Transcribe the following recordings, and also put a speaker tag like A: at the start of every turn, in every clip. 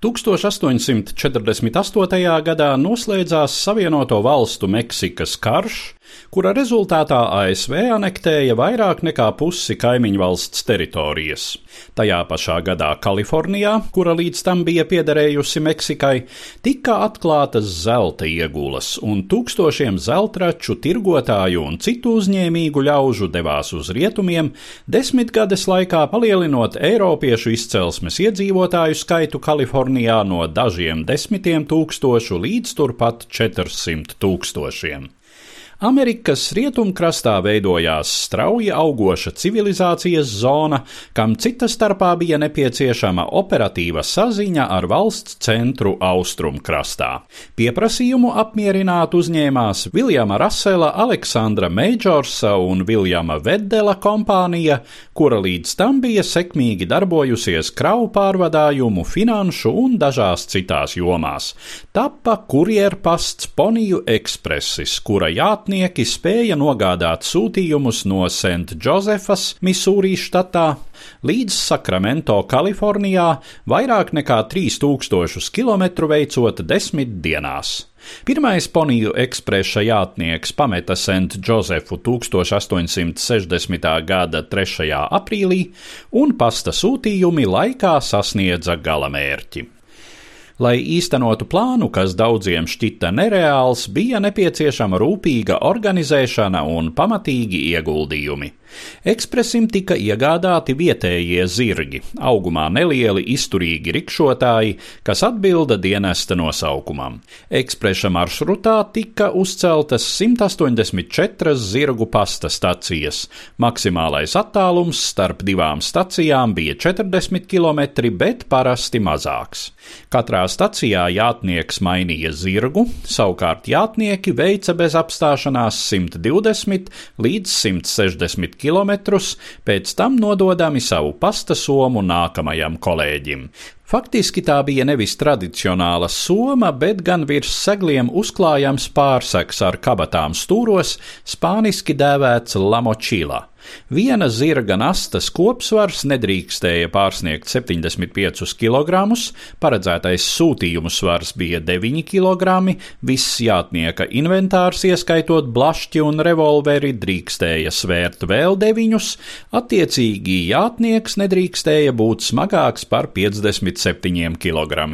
A: 1848. gadā noslēdzās Savienoto Valstu Meksikas karš, kura rezultātā ASV anektēja vairāk nekā pusi kaimiņu valsts teritorijas. Tajā pašā gadā Kalifornijā, kura līdz tam bija piederējusi Meksikai, tika atklātas zelta iegulas, un tūkstošiem zeltraču, tirgotāju un citu uzņēmīgu ļaužu devās uz rietumiem, desmitgades laikā palielinot Eiropiešu izcelsmes iedzīvotāju skaitu Kalifornijā no dažiem desmitiem tūkstošu līdz turpat 400 tūkstošiem. Amerikas rietumkrastā veidojās strauji augoša civilizācijas zona, kam cita starpā bija nepieciešama operatīva saziņa ar valsts centru austrumkrastā. Pieprasījumu apmierināt uzņēmās Viljama Rasela, Aleksandra Meidžorsa un Viljama Veddela kompānija, kura līdz tam bija sekmīgi darbojusies kravu pārvadājumu, finanšu un dažās citās jomās. Tappa kurjerpasts Poniju ekspresis, kura jātne starpnieki spēja nogādāt sūtījumus no St. Josefas, Misūrī štatā, līdz Sakramento, Kalifornijā, vairāk nekā 3000 km veicot desmit dienās. Pirmais poniju ekspresa jātnieks pameta St. Josefu 1860. gada 3. aprīlī, un pasta sūtījumi laikā sasniedza galamērķi. Lai īstenotu plānu, kas daudziem šķita nereāls, bija nepieciešama rūpīga organizēšana un pamatīgi ieguldījumi. Ekspresim tika iegādāti vietējie zirgi, augumā nelieli, izturīgi rikšotāji, kas atbilda dienesta nosaukumam. Ekspresa maršrutā tika uzceltas 184 zirgu pasta stacijas. Maksimālais attālums starp divām stacijām bija 40 km, bet parasti mazāks. Katrā stacijā jātnieks mainīja zirgu, savukārt jātnieki veica bez apstāšanās 120 līdz 160 km, pēc tam nododami savu pasta somu nākamajam kolēģim. Faktiski tā bija nevis tradicionāla soma, bet gan virs segliem uzklājams pārseks ar kabatām stūros, spāniski dēvēts lamočīla. Viena zirga nastas kopsvars nedrīkstēja pārsniegt 75 kg, paredzētais sūtījumu svars bija 9 kg, viss jātnieka inventārs, ieskaitot blašķi un revolveri, drīkstēja svērt vēl 9, attiecīgi jātnieks nedrīkstēja būt smagāks par 57 kg.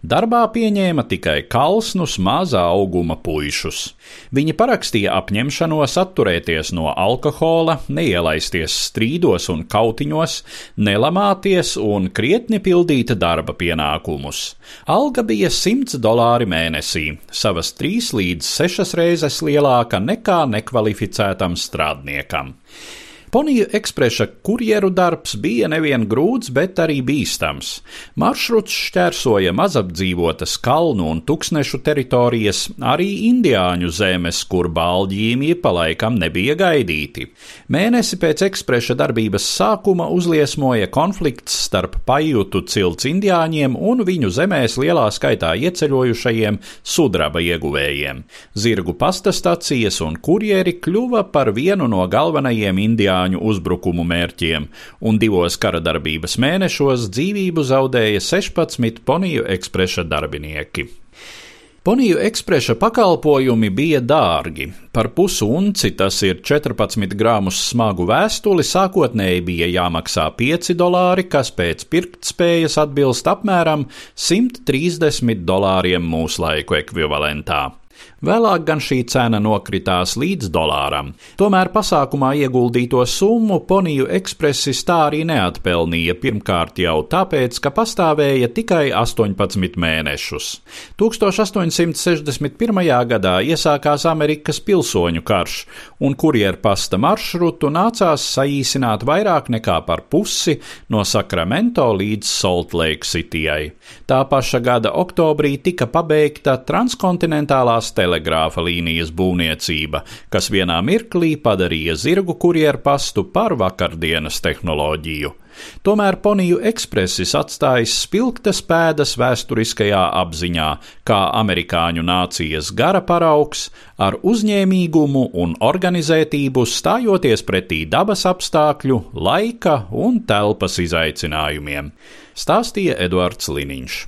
A: Darbā pieņēma tikai kalsnus mazā auguma puišus. Viņi parakstīja apņemšanos atturēties no alkohola, neielaisties strīdos un kautiņos, nelamāties un krietni pildīt darba pienākumus. Alga bija 100 dolāri mēnesī, savas trīs līdz sešas reizes lielāka nekā nekvalificētam strādniekam. Ponija ekspresa kurjeru darbs bija nevien grūts, bet arī bīstams. Maršruts šķērsoja mazapdzīvotas kalnu un tuksnešu teritorijas, arī indiāņu zemes, kur bāļģīmie palaikam nebija gaidīti. Mēnesi pēc ekspresa darbības sākuma uzliesmoja konflikts starp pajūtu cilts indiāņiem un viņu zemēs lielā skaitā ieceļojušajiem sudraba ieguvējiem. Zirgu pasta stacijas un kurjeri kļuva par vienu no galvenajiem indiāņu amerikāņu uzbrukumu mērķiem, un divos kara darbības mēnešos dzīvību zaudēja 16 poniju ekspresa darbinieki. Poniju ekspresa pakalpojumi bija dārgi. Par pusunci, tas ir 14 grāmus smagu vēstuli, sākotnēji bija jāmaksā 5 dolāri, kas pēc pirktspējas atbilst apmēram 130 dolāriem mūslaiku ekvivalentā. Vēlāk gan šī cena nokritās līdz dolāram. Tomēr pasākumā ieguldīto summu Poniju ekspresis tā arī neatpelnīja pirmkārt jau tāpēc, ka pastāvēja tikai 18 mēnešus. 1861. gadā iesākās Amerikas pilsoņu karš, un kurjerpasta maršrutu nācās saīsināt vairāk nekā par pusi no Sakramento līdz Salt Lake Cityai. Tā paša gada oktobrī tika pabeigta transkontinentālās televīzijas telegrāfa līnijas būvniecība, kas vienā mirklī padarīja zirgu kurjerpastu par vakardienas tehnoloģiju. Tomēr Poniju ekspresis atstājis spilgtas pēdas vēsturiskajā apziņā, kā amerikāņu nācijas gara paraugs, ar uzņēmīgumu un organizētību stājoties pretī dabas apstākļu, laika un telpas izaicinājumiem, stāstīja Eduards Liniņš.